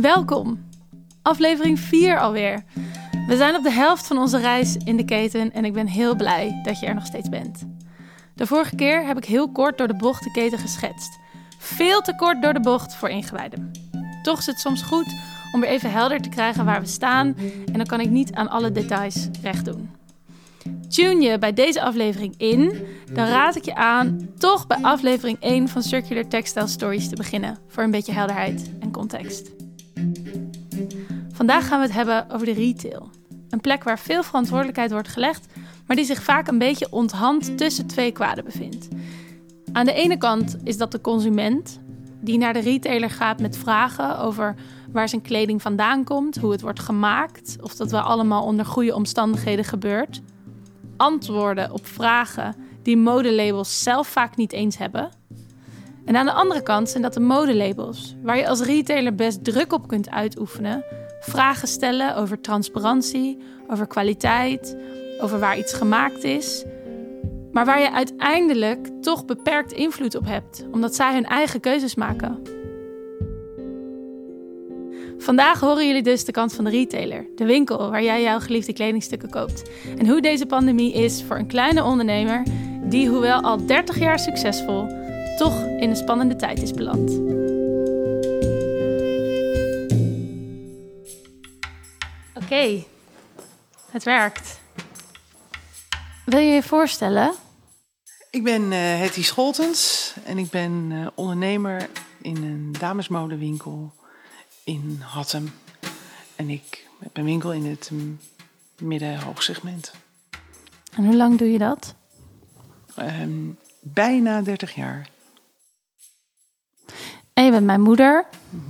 Welkom. Aflevering 4 alweer. We zijn op de helft van onze reis in de keten en ik ben heel blij dat je er nog steeds bent. De vorige keer heb ik heel kort door de bocht de keten geschetst. Veel te kort door de bocht voor ingewijden. Toch is het soms goed om weer even helder te krijgen waar we staan en dan kan ik niet aan alle details recht doen. Tune je bij deze aflevering in, dan raad ik je aan toch bij aflevering 1 van Circular Textile Stories te beginnen voor een beetje helderheid en context. Vandaag gaan we het hebben over de retail. Een plek waar veel verantwoordelijkheid wordt gelegd, maar die zich vaak een beetje onthand tussen twee kwaden bevindt. Aan de ene kant is dat de consument, die naar de retailer gaat met vragen over waar zijn kleding vandaan komt, hoe het wordt gemaakt, of dat wel allemaal onder goede omstandigheden gebeurt. Antwoorden op vragen die modelabels zelf vaak niet eens hebben. En aan de andere kant zijn dat de modelabels, waar je als retailer best druk op kunt uitoefenen, vragen stellen over transparantie, over kwaliteit, over waar iets gemaakt is, maar waar je uiteindelijk toch beperkt invloed op hebt, omdat zij hun eigen keuzes maken. Vandaag horen jullie dus de kant van de retailer, de winkel waar jij jouw geliefde kledingstukken koopt. En hoe deze pandemie is voor een kleine ondernemer die, hoewel al 30 jaar succesvol, toch in een spannende tijd is beland. Oké, het werkt. Wil je je voorstellen? Ik ben uh, Hetty Scholtens en ik ben uh, ondernemer in een damesmodenwinkel in Hattem. En ik heb een winkel in het um, midden-hoogsegment. En hoe lang doe je dat? Um, bijna 30 jaar. En je bent mijn moeder.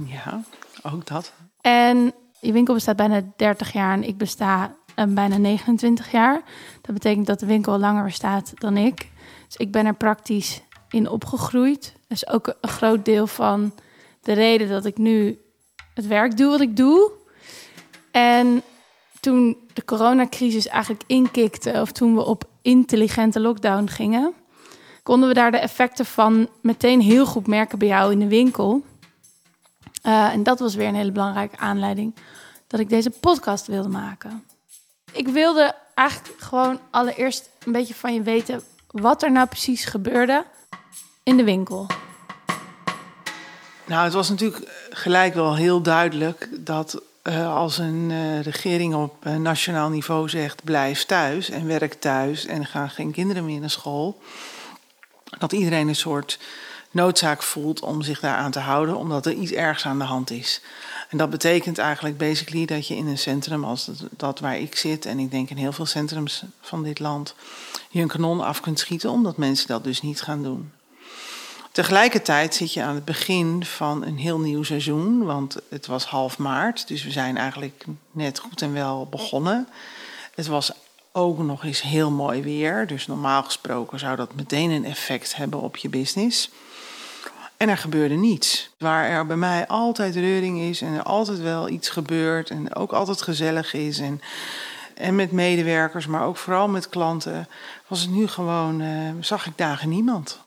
Ja, ook dat. En je winkel bestaat bijna 30 jaar en ik besta uh, bijna 29 jaar. Dat betekent dat de winkel langer bestaat dan ik. Dus ik ben er praktisch in opgegroeid. Dat is ook een groot deel van de reden dat ik nu het werk doe wat ik doe. En toen de coronacrisis eigenlijk inkikte, of toen we op intelligente lockdown gingen, konden we daar de effecten van meteen heel goed merken bij jou in de winkel. Uh, en dat was weer een hele belangrijke aanleiding dat ik deze podcast wilde maken. Ik wilde eigenlijk gewoon allereerst een beetje van je weten wat er nou precies gebeurde in de winkel. Nou, het was natuurlijk gelijk wel heel duidelijk dat uh, als een uh, regering op nationaal niveau zegt: blijf thuis en werk thuis en gaan geen kinderen meer naar school, dat iedereen een soort noodzaak voelt om zich daaraan te houden, omdat er iets ergs aan de hand is. En dat betekent eigenlijk basically dat je in een centrum als dat waar ik zit, en ik denk in heel veel centrums van dit land, je een kanon af kunt schieten, omdat mensen dat dus niet gaan doen. Tegelijkertijd zit je aan het begin van een heel nieuw seizoen, want het was half maart, dus we zijn eigenlijk net goed en wel begonnen. Het was ook nog eens heel mooi weer, dus normaal gesproken zou dat meteen een effect hebben op je business. En er gebeurde niets. Waar er bij mij altijd reuring is en er altijd wel iets gebeurt en ook altijd gezellig is. En, en met medewerkers, maar ook vooral met klanten, was het nu gewoon, uh, zag ik dagen niemand.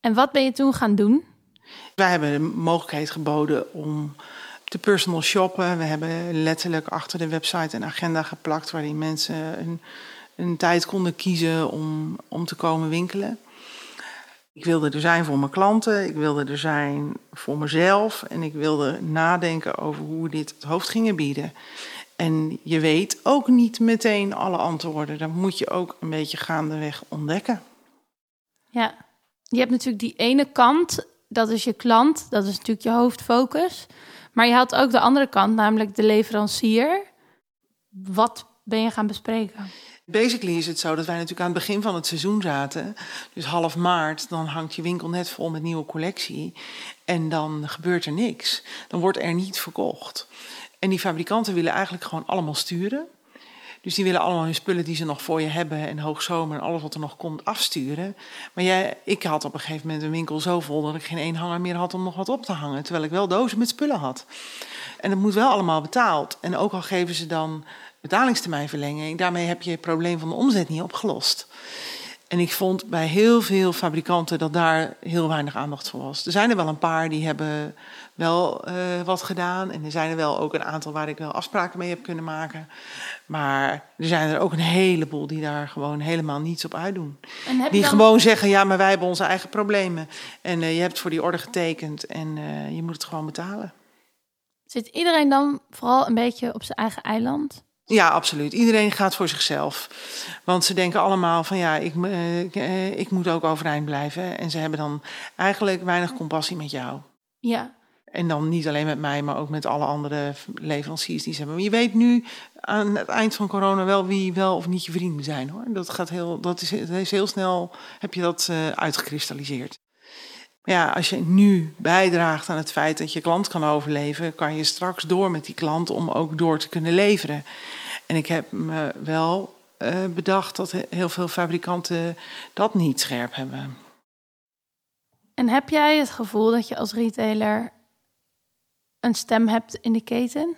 En wat ben je toen gaan doen? Wij hebben de mogelijkheid geboden om te personal shoppen. We hebben letterlijk achter de website een agenda geplakt waarin mensen een, een tijd konden kiezen om, om te komen winkelen. Ik wilde er zijn voor mijn klanten, ik wilde er zijn voor mezelf en ik wilde nadenken over hoe we dit het hoofd gingen bieden. En je weet ook niet meteen alle antwoorden. Dat moet je ook een beetje gaandeweg ontdekken. Ja, je hebt natuurlijk die ene kant, dat is je klant, dat is natuurlijk je hoofdfocus. Maar je had ook de andere kant, namelijk de leverancier. Wat ben je gaan bespreken? Basically is het zo dat wij natuurlijk aan het begin van het seizoen zaten. Dus half maart, dan hangt je winkel net vol met nieuwe collectie. En dan gebeurt er niks. Dan wordt er niet verkocht. En die fabrikanten willen eigenlijk gewoon allemaal sturen. Dus die willen allemaal hun spullen die ze nog voor je hebben en hoogzomer en alles wat er nog komt afsturen. Maar jij, ik had op een gegeven moment een winkel zo vol dat ik geen één hanger meer had om nog wat op te hangen. Terwijl ik wel dozen met spullen had. En dat moet wel allemaal betaald. En ook al geven ze dan betalingstermijnverlenging, daarmee heb je het probleem van de omzet niet opgelost. En ik vond bij heel veel fabrikanten dat daar heel weinig aandacht voor was. Er zijn er wel een paar die hebben wel uh, wat gedaan. En er zijn er wel ook een aantal waar ik wel afspraken mee heb kunnen maken. Maar er zijn er ook een heleboel die daar gewoon helemaal niets op uitdoen. Die dan... gewoon zeggen, ja, maar wij hebben onze eigen problemen. En uh, je hebt voor die orde getekend en uh, je moet het gewoon betalen. Zit iedereen dan vooral een beetje op zijn eigen eiland? Ja, absoluut. Iedereen gaat voor zichzelf. Want ze denken allemaal van ja, ik, uh, ik moet ook overeind blijven. En ze hebben dan eigenlijk weinig compassie met jou. Ja. En dan niet alleen met mij, maar ook met alle andere leveranciers die ze hebben. Maar je weet nu aan het eind van corona wel wie wel of niet je vrienden zijn hoor. Dat gaat heel, dat is, dat is heel snel, heb je dat uh, uitgekristalliseerd. Ja, als je nu bijdraagt aan het feit dat je klant kan overleven, kan je straks door met die klant om ook door te kunnen leveren. En ik heb me wel uh, bedacht dat heel veel fabrikanten dat niet scherp hebben. En heb jij het gevoel dat je als retailer een stem hebt in de keten?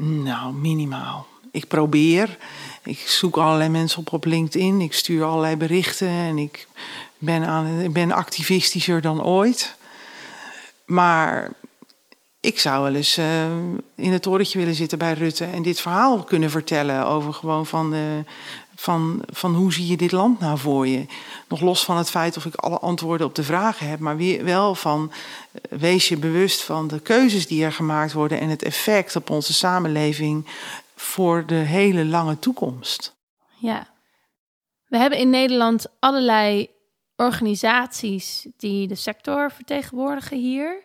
Nou, minimaal. Ik probeer. Ik zoek allerlei mensen op op LinkedIn. Ik stuur allerlei berichten en ik ben, aan, ik ben activistischer dan ooit. Maar ik zou wel eens uh, in het torentje willen zitten bij Rutte en dit verhaal kunnen vertellen over gewoon van, de, van, van hoe zie je dit land nou voor je. Nog los van het feit of ik alle antwoorden op de vragen heb, maar wel van uh, wees je bewust van de keuzes die er gemaakt worden en het effect op onze samenleving voor de hele lange toekomst. Ja. We hebben in Nederland allerlei organisaties die de sector vertegenwoordigen hier.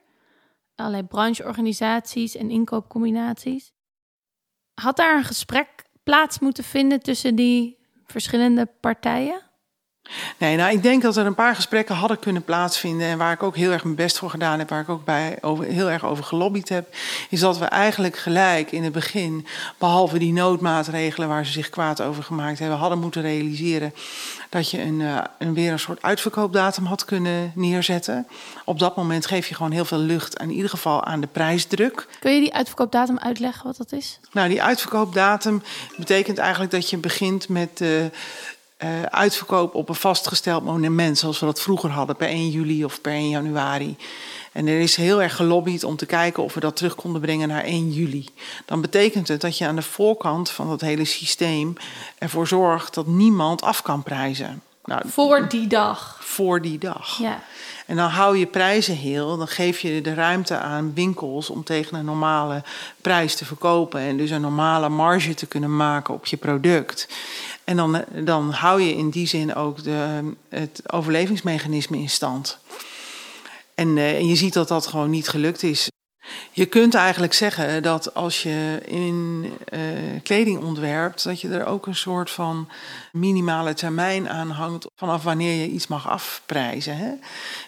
Allerlei brancheorganisaties en inkoopcombinaties. Had daar een gesprek plaats moeten vinden tussen die verschillende partijen? Nee, nou, ik denk dat er een paar gesprekken hadden kunnen plaatsvinden. En waar ik ook heel erg mijn best voor gedaan heb, waar ik ook bij over, heel erg over gelobbyd heb. Is dat we eigenlijk gelijk in het begin, behalve die noodmaatregelen waar ze zich kwaad over gemaakt hebben, hadden moeten realiseren dat je een, uh, een weer een soort uitverkoopdatum had kunnen neerzetten. Op dat moment geef je gewoon heel veel lucht, in ieder geval aan de prijsdruk. Kun je die uitverkoopdatum uitleggen wat dat is? Nou, die uitverkoopdatum betekent eigenlijk dat je begint met. Uh, uh, uitverkoop op een vastgesteld monument, zoals we dat vroeger hadden, per 1 juli of per 1 januari. En er is heel erg gelobbyd om te kijken of we dat terug konden brengen naar 1 juli. Dan betekent het dat je aan de voorkant van dat hele systeem ervoor zorgt dat niemand af kan prijzen. Nou, voor die dag. Voor die dag. Ja. En dan hou je prijzen heel, dan geef je de ruimte aan winkels om tegen een normale prijs te verkopen en dus een normale marge te kunnen maken op je product. En dan, dan hou je in die zin ook de, het overlevingsmechanisme in stand. En, uh, en je ziet dat dat gewoon niet gelukt is. Je kunt eigenlijk zeggen dat als je in uh, kleding ontwerpt, dat je er ook een soort van minimale termijn aan hangt vanaf wanneer je iets mag afprijzen. Hè?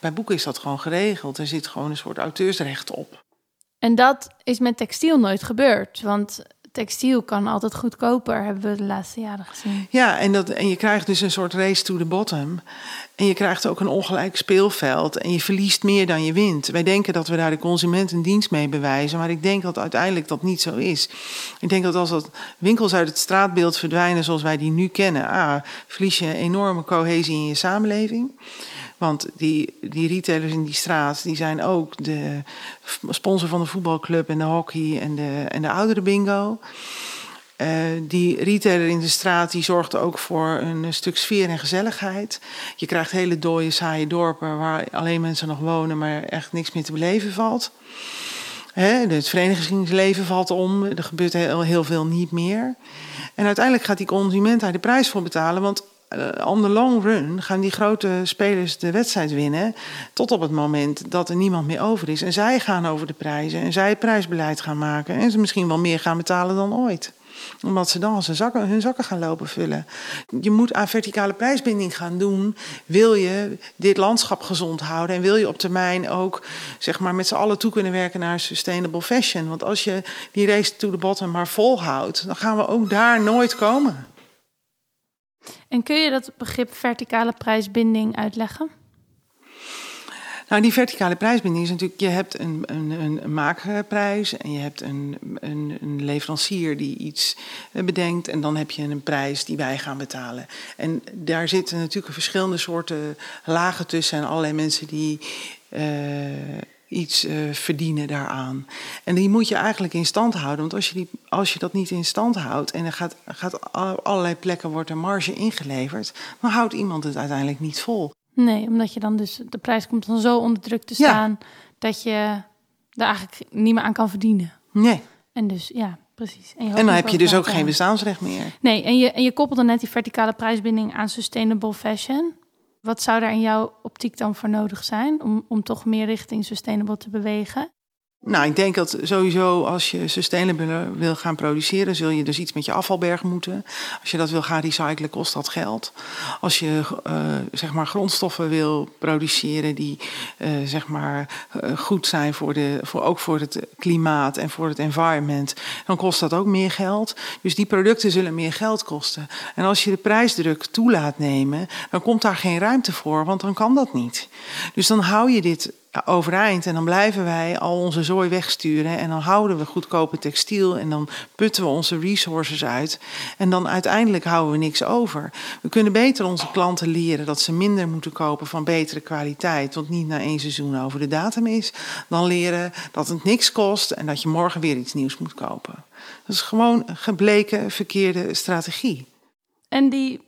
Bij boeken is dat gewoon geregeld. Er zit gewoon een soort auteursrecht op. En dat is met textiel nooit gebeurd. Want textiel kan altijd goedkoper, hebben we de laatste jaren gezien. Ja, en, dat, en je krijgt dus een soort race to the bottom. En je krijgt ook een ongelijk speelveld. En je verliest meer dan je wint. Wij denken dat we daar de consument een dienst mee bewijzen. Maar ik denk dat uiteindelijk dat niet zo is. Ik denk dat als dat winkels uit het straatbeeld verdwijnen zoals wij die nu kennen, ah, verlies je enorme cohesie in je samenleving. Want die, die retailers in die straat, die zijn ook de sponsor van de voetbalclub en de hockey en de, en de oudere bingo. Uh, die retailer in de straat die zorgt ook voor een stuk sfeer en gezelligheid. Je krijgt hele dode, saaie dorpen waar alleen mensen nog wonen, maar echt niks meer te beleven valt. Hè, het verenigingsleven valt om, er gebeurt heel, heel veel niet meer. En uiteindelijk gaat die consument daar de prijs voor betalen, want on the long run gaan die grote spelers de wedstrijd winnen. Tot op het moment dat er niemand meer over is. En zij gaan over de prijzen. En zij prijsbeleid gaan maken. En ze misschien wel meer gaan betalen dan ooit omdat ze dan hun zakken, hun zakken gaan lopen vullen. Je moet aan verticale prijsbinding gaan doen. Wil je dit landschap gezond houden? En wil je op termijn ook zeg maar, met z'n allen toe kunnen werken naar sustainable fashion? Want als je die race to the bottom maar volhoudt, dan gaan we ook daar nooit komen. En kun je dat begrip verticale prijsbinding uitleggen? Nou, die verticale prijsbinding is natuurlijk, je hebt een, een, een maakprijs en je hebt een, een, een, leverancier die iets eh, bedenkt en dan heb je een prijs die wij gaan betalen. En daar zitten natuurlijk verschillende soorten lagen tussen en allerlei mensen die uh, iets uh, verdienen daaraan. En die moet je eigenlijk in stand houden, want als je, die, als je dat niet in stand houdt en er gaat, gaat allerlei plekken wordt er marge ingeleverd, dan houdt iemand het uiteindelijk niet vol. Nee, omdat je dan dus de prijs komt dan zo onder druk te staan dat je er eigenlijk niet meer aan kan verdienen. Nee. En dus ja, precies. En, en dan heb je dus ook geen bestaansrecht meer. Nee, en je, en je koppelde net die verticale prijsbinding aan sustainable fashion. Wat zou daar in jouw optiek dan voor nodig zijn om, om toch meer richting sustainable te bewegen? Nou, ik denk dat sowieso als je sustainable wil gaan produceren, zul je dus iets met je afvalberg moeten. Als je dat wil gaan recyclen, kost dat geld. Als je uh, zeg maar grondstoffen wil produceren die uh, zeg maar uh, goed zijn voor de, voor, ook voor het klimaat en voor het environment, dan kost dat ook meer geld. Dus die producten zullen meer geld kosten. En als je de prijsdruk toelaat nemen, dan komt daar geen ruimte voor, want dan kan dat niet. Dus dan hou je dit overeind. En dan blijven wij al onze zooi wegsturen. En dan houden we goedkope textiel. En dan putten we onze resources uit. En dan uiteindelijk houden we niks over. We kunnen beter onze klanten leren dat ze minder moeten kopen van betere kwaliteit. Want niet na één seizoen over de datum is. Dan leren dat het niks kost en dat je morgen weer iets nieuws moet kopen. Dat is gewoon een gebleken verkeerde strategie. En die,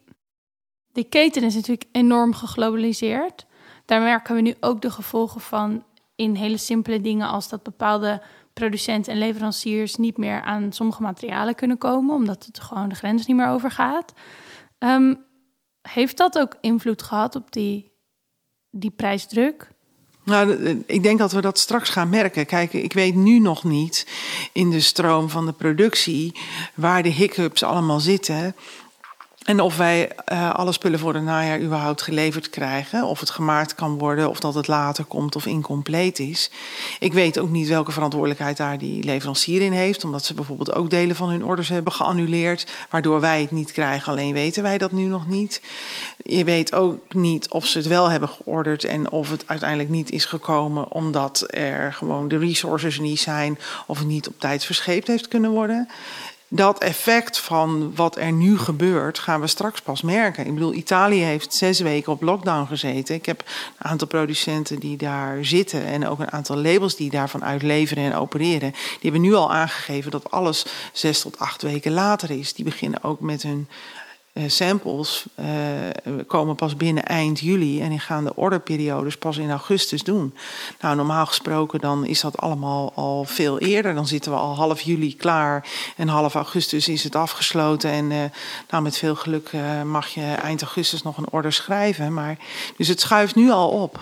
die keten is natuurlijk enorm geglobaliseerd daar merken we nu ook de gevolgen van in hele simpele dingen als dat bepaalde producenten en leveranciers niet meer aan sommige materialen kunnen komen, omdat het gewoon de grens niet meer overgaat. Um, heeft dat ook invloed gehad op die, die prijsdruk? Nou, ik denk dat we dat straks gaan merken. Kijk, ik weet nu nog niet in de stroom van de productie waar de hiccups allemaal zitten. En of wij uh, alle spullen voor het najaar überhaupt geleverd krijgen. Of het gemaakt kan worden, of dat het later komt of incompleet is. Ik weet ook niet welke verantwoordelijkheid daar die leverancier in heeft. Omdat ze bijvoorbeeld ook delen van hun orders hebben geannuleerd. Waardoor wij het niet krijgen, alleen weten wij dat nu nog niet. Je weet ook niet of ze het wel hebben georderd en of het uiteindelijk niet is gekomen. Omdat er gewoon de resources niet zijn. Of het niet op tijd verscheept heeft kunnen worden dat effect van wat er nu gebeurt, gaan we straks pas merken. Ik bedoel, Italië heeft zes weken op lockdown gezeten. Ik heb een aantal producenten die daar zitten en ook een aantal labels die daarvan uitleveren en opereren. Die hebben nu al aangegeven dat alles zes tot acht weken later is. Die beginnen ook met hun samples uh, komen pas binnen eind juli en die gaan de orderperiodes pas in augustus doen. Nou, normaal gesproken dan is dat allemaal al veel eerder. Dan zitten we al half juli klaar en half augustus is het afgesloten. En uh, nou, met veel geluk mag je eind augustus nog een order schrijven. Maar, dus het schuift nu al op.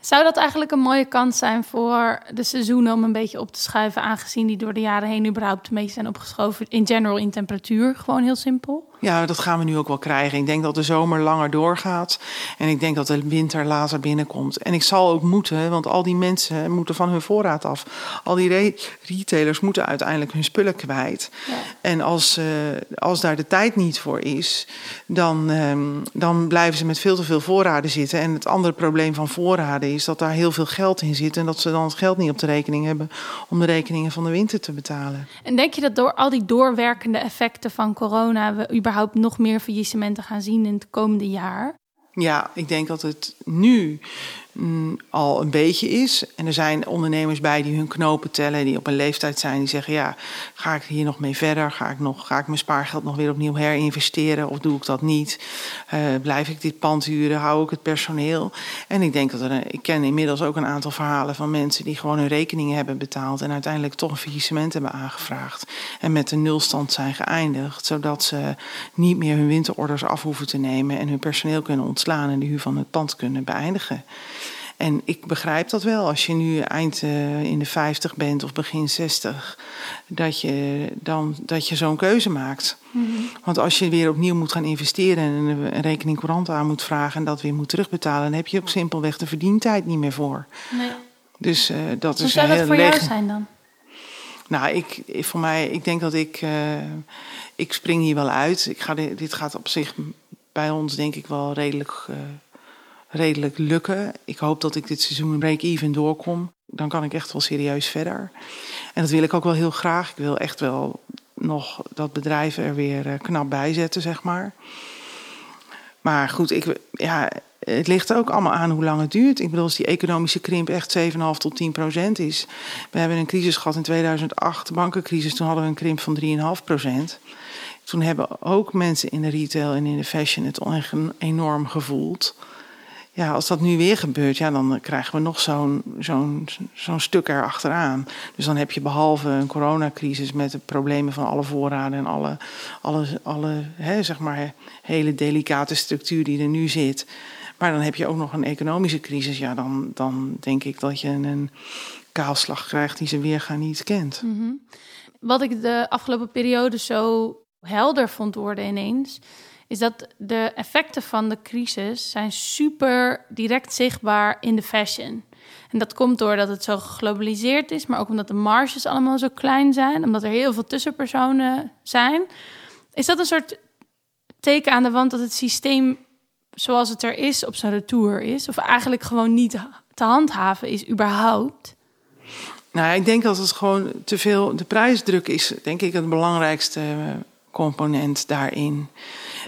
Zou dat eigenlijk een mooie kans zijn voor de seizoenen om een beetje op te schuiven, aangezien die door de jaren heen überhaupt beetje zijn opgeschoven in general in temperatuur? Gewoon heel simpel. Ja, dat gaan we nu ook wel krijgen. Ik denk dat de zomer langer doorgaat. En ik denk dat de winter later binnenkomt. En ik zal ook moeten, want al die mensen moeten van hun voorraad af. Al die retailers moeten uiteindelijk hun spullen kwijt. Ja. En als, uh, als daar de tijd niet voor is, dan, um, dan blijven ze met veel te veel voorraden zitten. En het andere probleem van voorraden is dat daar heel veel geld in zit. En dat ze dan het geld niet op de rekening hebben om de rekeningen van de winter te betalen. En denk je dat door al die doorwerkende effecten van corona we überhaupt überhaupt nog meer faillissementen gaan zien in het komende jaar? Ja, ik denk dat het nu mm, al een beetje is. En er zijn ondernemers bij die hun knopen tellen, die op een leeftijd zijn, die zeggen: ja, ga ik hier nog mee verder? Ga ik, nog, ga ik mijn spaargeld nog weer opnieuw herinvesteren of doe ik dat niet? Uh, blijf ik dit pand huren? Hou ik het personeel? En ik denk dat er, ik ken inmiddels ook een aantal verhalen van mensen die gewoon hun rekeningen hebben betaald en uiteindelijk toch een faillissement hebben aangevraagd en met een nulstand zijn geëindigd, zodat ze niet meer hun winterorders af hoeven te nemen en hun personeel kunnen ontslaan en de huur van het pand kunnen beëindigen. En ik begrijp dat wel. Als je nu eind uh, in de 50 bent of begin 60, dat je, dan, dat je zo'n keuze maakt. Mm -hmm. Want als je weer opnieuw moet gaan investeren en een, rekening courant aan moet vragen en dat weer moet terugbetalen, dan heb je ook simpelweg de verdientijd niet meer voor. Nee. Dus uh, dat Hoe is zou een dat voor jou zijn dan? Nou, ik, voor mij, ik denk dat ik, uh, ik spring hier wel uit. Ik ga, dit gaat op zich bij ons denk ik wel redelijk redelijk lukken. Ik hoop dat ik dit seizoen break-even doorkom. Dan kan ik echt wel serieus verder. En dat wil ik ook wel heel graag. Ik wil echt wel nog dat bedrijf er weer eh, knap bij zetten, zeg maar. Maar goed, ik, ja, het ligt ook allemaal aan hoe lang het duurt. Ik bedoel, als die economische krimp echt 7,5 tot 10 procent is. We hebben een crisis gehad in 2008, de bankencrisis. Toen hadden we een krimp van 3,5 procent. Toen hebben ook mensen in de retail en in de fashion het enorm gevoeld. Ja, als dat nu weer gebeurt, ja, dan krijgen we nog zo'n zo'n zo'n stuk erachteraan. Dus dan heb je behalve een coronacrisis met de problemen van alle voorraden en alle, alle, alle hè, zeg maar, hele delicate structuur die er nu zit. Maar dan heb je ook nog een economische crisis. Ja, dan, dan denk ik dat je een kaalslag krijgt die ze weergaan niet kent. Mm Wat ik de afgelopen periode zo helder vond worden ineens, is dat de effecten van de crisis zijn super direct zichtbaar in de fashion. En dat komt doordat het zo geglobaliseerd is, maar ook omdat de marges allemaal zo klein zijn, omdat er heel veel tussenpersonen zijn. Is dat een soort teken aan de wand dat het systeem zoals het er is op zijn retour is? Of eigenlijk gewoon niet te handhaven is, überhaupt? Nou, ik denk dat het gewoon te veel. De prijsdruk is, denk ik, het belangrijkste component daarin.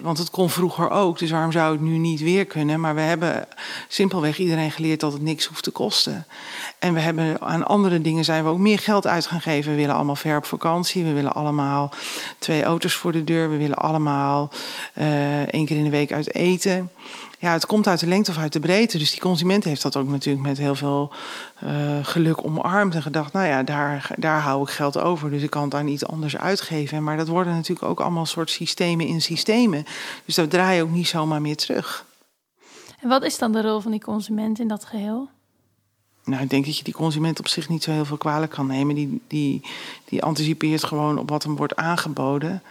Want het kon vroeger ook, dus waarom zou het nu niet weer kunnen? Maar we hebben simpelweg iedereen geleerd dat het niks hoeft te kosten. En we hebben aan andere dingen zijn we ook meer geld uit gaan geven. We willen allemaal ver op vakantie. We willen allemaal twee auto's voor de deur. We willen allemaal uh, één keer in de week uit eten ja, het komt uit de lengte of uit de breedte. Dus die consument heeft dat ook natuurlijk met heel veel uh, geluk omarmd en gedacht, nou ja, daar, daar hou ik geld over. Dus ik kan het daar niet anders uitgeven. Maar dat worden natuurlijk ook allemaal soort systemen in systemen. Dus dat draai je ook niet zomaar meer terug. En wat is dan de rol van die consument in dat geheel? Nou, ik denk dat je die consument op zich niet zo heel veel kwalijk kan nemen. Die, die, die anticipeert gewoon op wat hem wordt aangeboden.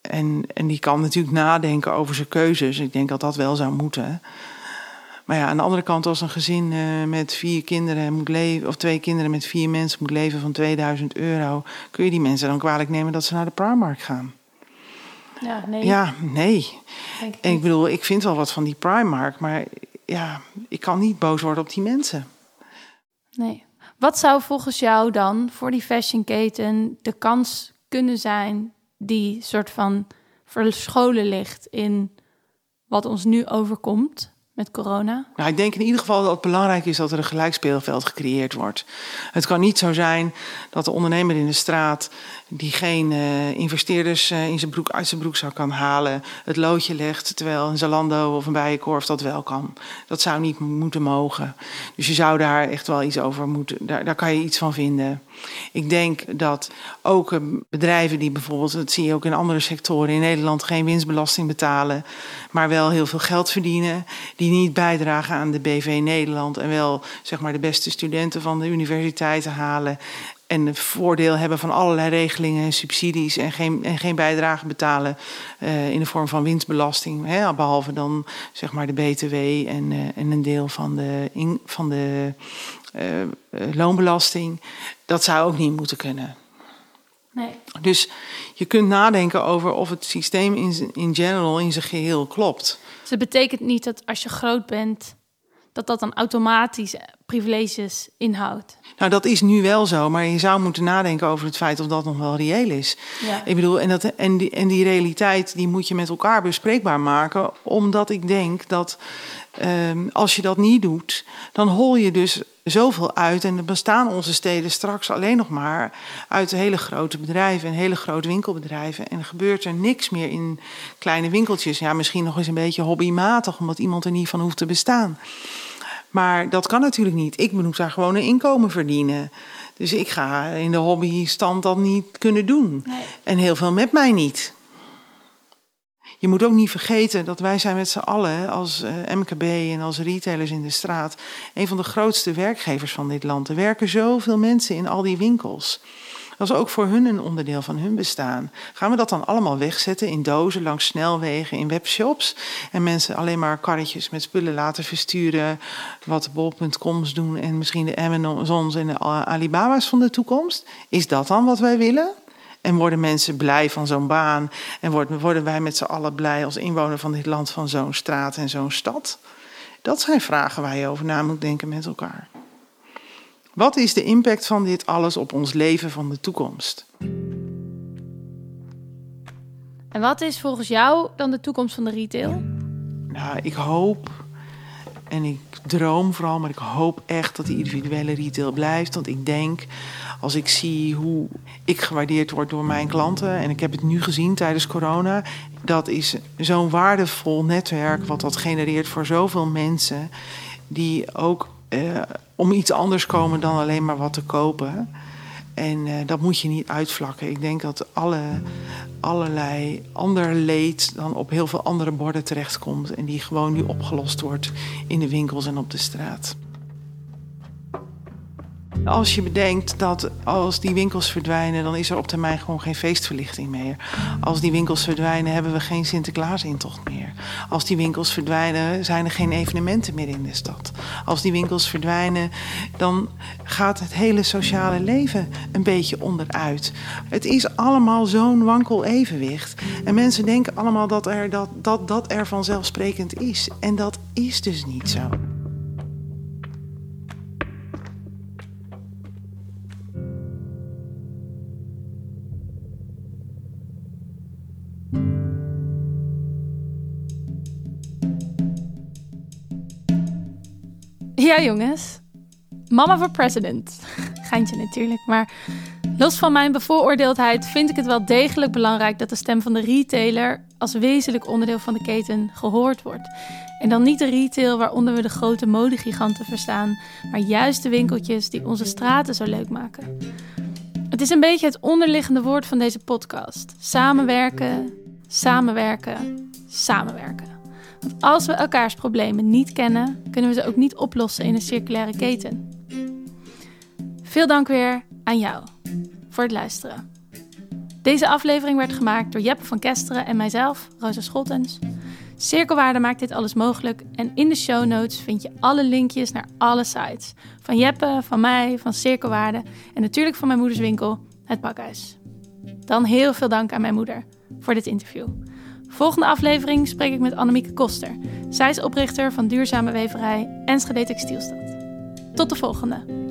En, en die kan natuurlijk nadenken over zijn keuzes. Ik denk dat dat wel zou moeten. Maar ja, aan de andere kant, als een gezin uh, met vier kinderen moet leven, of twee kinderen met vier mensen moet leven van 2000 euro, kun je die mensen dan kwalijk nemen dat ze naar de Primark gaan? Ja, nee. Ja, nee. En ik bedoel, ik vind wel wat van die Primark, maar ja, ik kan niet boos worden op die mensen. Nee. Wat zou volgens jou dan voor die fashionketen de kans kunnen zijn die soort van verscholen ligt in wat ons nu overkomt met corona? Nou, ik denk in ieder geval dat het belangrijk is dat er een gelijk speelveld gecreëerd wordt. Het kan niet zo zijn dat de ondernemer in de straat die geen uh, investeerders uh, in zijn broek, uit zijn broekzak kan halen, het loodje legt, terwijl een Zalando of een Bijenkorf dat wel kan. Dat zou niet moeten mogen. Dus je zou daar echt wel iets over moeten, daar, daar kan je iets van vinden. Ik denk dat ook uh, bedrijven die bijvoorbeeld, dat zie je ook in andere sectoren in Nederland, geen winstbelasting betalen, maar wel heel veel geld verdienen, die niet bijdragen aan de BV Nederland en wel zeg maar de beste studenten van de universiteiten halen en het voordeel hebben van allerlei regelingen en subsidies en geen, en geen bijdrage betalen uh, in de vorm van winstbelasting. Hè, behalve dan zeg maar de BTW en, uh, en een deel van de, in, van de uh, loonbelasting. Dat zou ook niet moeten kunnen. Nee. Dus je kunt nadenken over of het systeem in, in general in zijn geheel klopt. Dus het betekent niet dat als je groot bent, dat dat dan automatisch privileges inhoudt. Nou, dat is nu wel zo, maar je zou moeten nadenken over het feit of dat nog wel reëel is. Ja. Ik bedoel, en, dat, en, die, en die realiteit die moet je met elkaar bespreekbaar maken, omdat ik denk dat um, als je dat niet doet, dan hol je dus zoveel uit. En er bestaan onze steden straks alleen nog maar uit hele grote bedrijven en hele grote winkelbedrijven. En er gebeurt er niks meer in kleine winkeltjes. Ja, misschien nog eens een beetje hobbymatig, omdat iemand er niet van hoeft te bestaan. Maar dat kan natuurlijk niet. Ik moet daar gewoon een inkomen verdienen. Dus ik ga in de hobbystand dat niet kunnen doen. Nee. En heel veel met mij niet. Je moet ook niet vergeten dat wij zijn met z'n allen als uh, MKB en als retailers in de straat een van de grootste werkgevers van dit land. Er werken zoveel mensen in al die winkels. Dat is ook voor hun een onderdeel van hun bestaan. Gaan we dat dan allemaal wegzetten in dozen langs snelwegen, in webshops? En mensen alleen maar karretjes met spullen laten versturen, wat bol.coms doen en misschien de Amazons en de Alibaba's van de toekomst? Is dat dan wat wij willen? En worden mensen blij van zo'n baan? En worden, worden wij met z'n allen blij als inwoner van dit land van zo'n straat en zo'n stad? Dat zijn vragen waar je over na moet denken met elkaar. Wat is de impact van dit alles op ons leven van de toekomst? En wat is volgens jou dan de toekomst van de retail? Nou, ik hoop en ik droom vooral, maar ik hoop echt dat die individuele retail blijft. Want ik denk, als ik zie hoe ik gewaardeerd word door mijn klanten, en ik heb het nu gezien tijdens corona, dat is zo'n waardevol netwerk wat dat genereert voor zoveel mensen die ook eh, om iets anders komen dan alleen maar wat te kopen. En uh, dat moet je niet uitvlakken. Ik denk dat alle, allerlei ander leed dan op heel veel andere borden terechtkomt. En die gewoon nu opgelost wordt in de winkels en op de straat. Als je bedenkt dat als die winkels verdwijnen, dan is er op termijn gewoon geen feestverlichting meer. Als die winkels verdwijnen, hebben we geen Sinterklaasintocht meer. Als die winkels verdwijnen, zijn er geen evenementen meer in de stad. Als die winkels verdwijnen, dan gaat het hele sociale leven een beetje onderuit. Het is allemaal zo'n wankel evenwicht. En mensen denken allemaal dat, er, dat, dat dat er vanzelfsprekend is. En dat is dus niet zo. Ja, jongens. Mama voor president. Geintje natuurlijk. Maar los van mijn bevooroordeeldheid vind ik het wel degelijk belangrijk dat de stem van de retailer als wezenlijk onderdeel van de keten gehoord wordt. En dan niet de retail waaronder we de grote modegiganten verstaan, maar juist de winkeltjes die onze straten zo leuk maken. Het is een beetje het onderliggende woord van deze podcast: samenwerken, samenwerken, samenwerken. Want als we elkaars problemen niet kennen, kunnen we ze ook niet oplossen in een circulaire keten. Veel dank weer aan jou voor het luisteren. Deze aflevering werd gemaakt door Jeppe van Kesteren en mijzelf, Rosa Scholtens. Cirkelwaarde maakt dit alles mogelijk en in de show notes vind je alle linkjes naar alle sites. Van Jeppe, van mij, van Cirkelwaarde en natuurlijk van mijn moeders winkel, het Pakhuis. Dan heel veel dank aan mijn moeder voor dit interview. Volgende aflevering spreek ik met Annemieke Koster. Zij is oprichter van duurzame weverij Enschede Textielstad. Tot de volgende!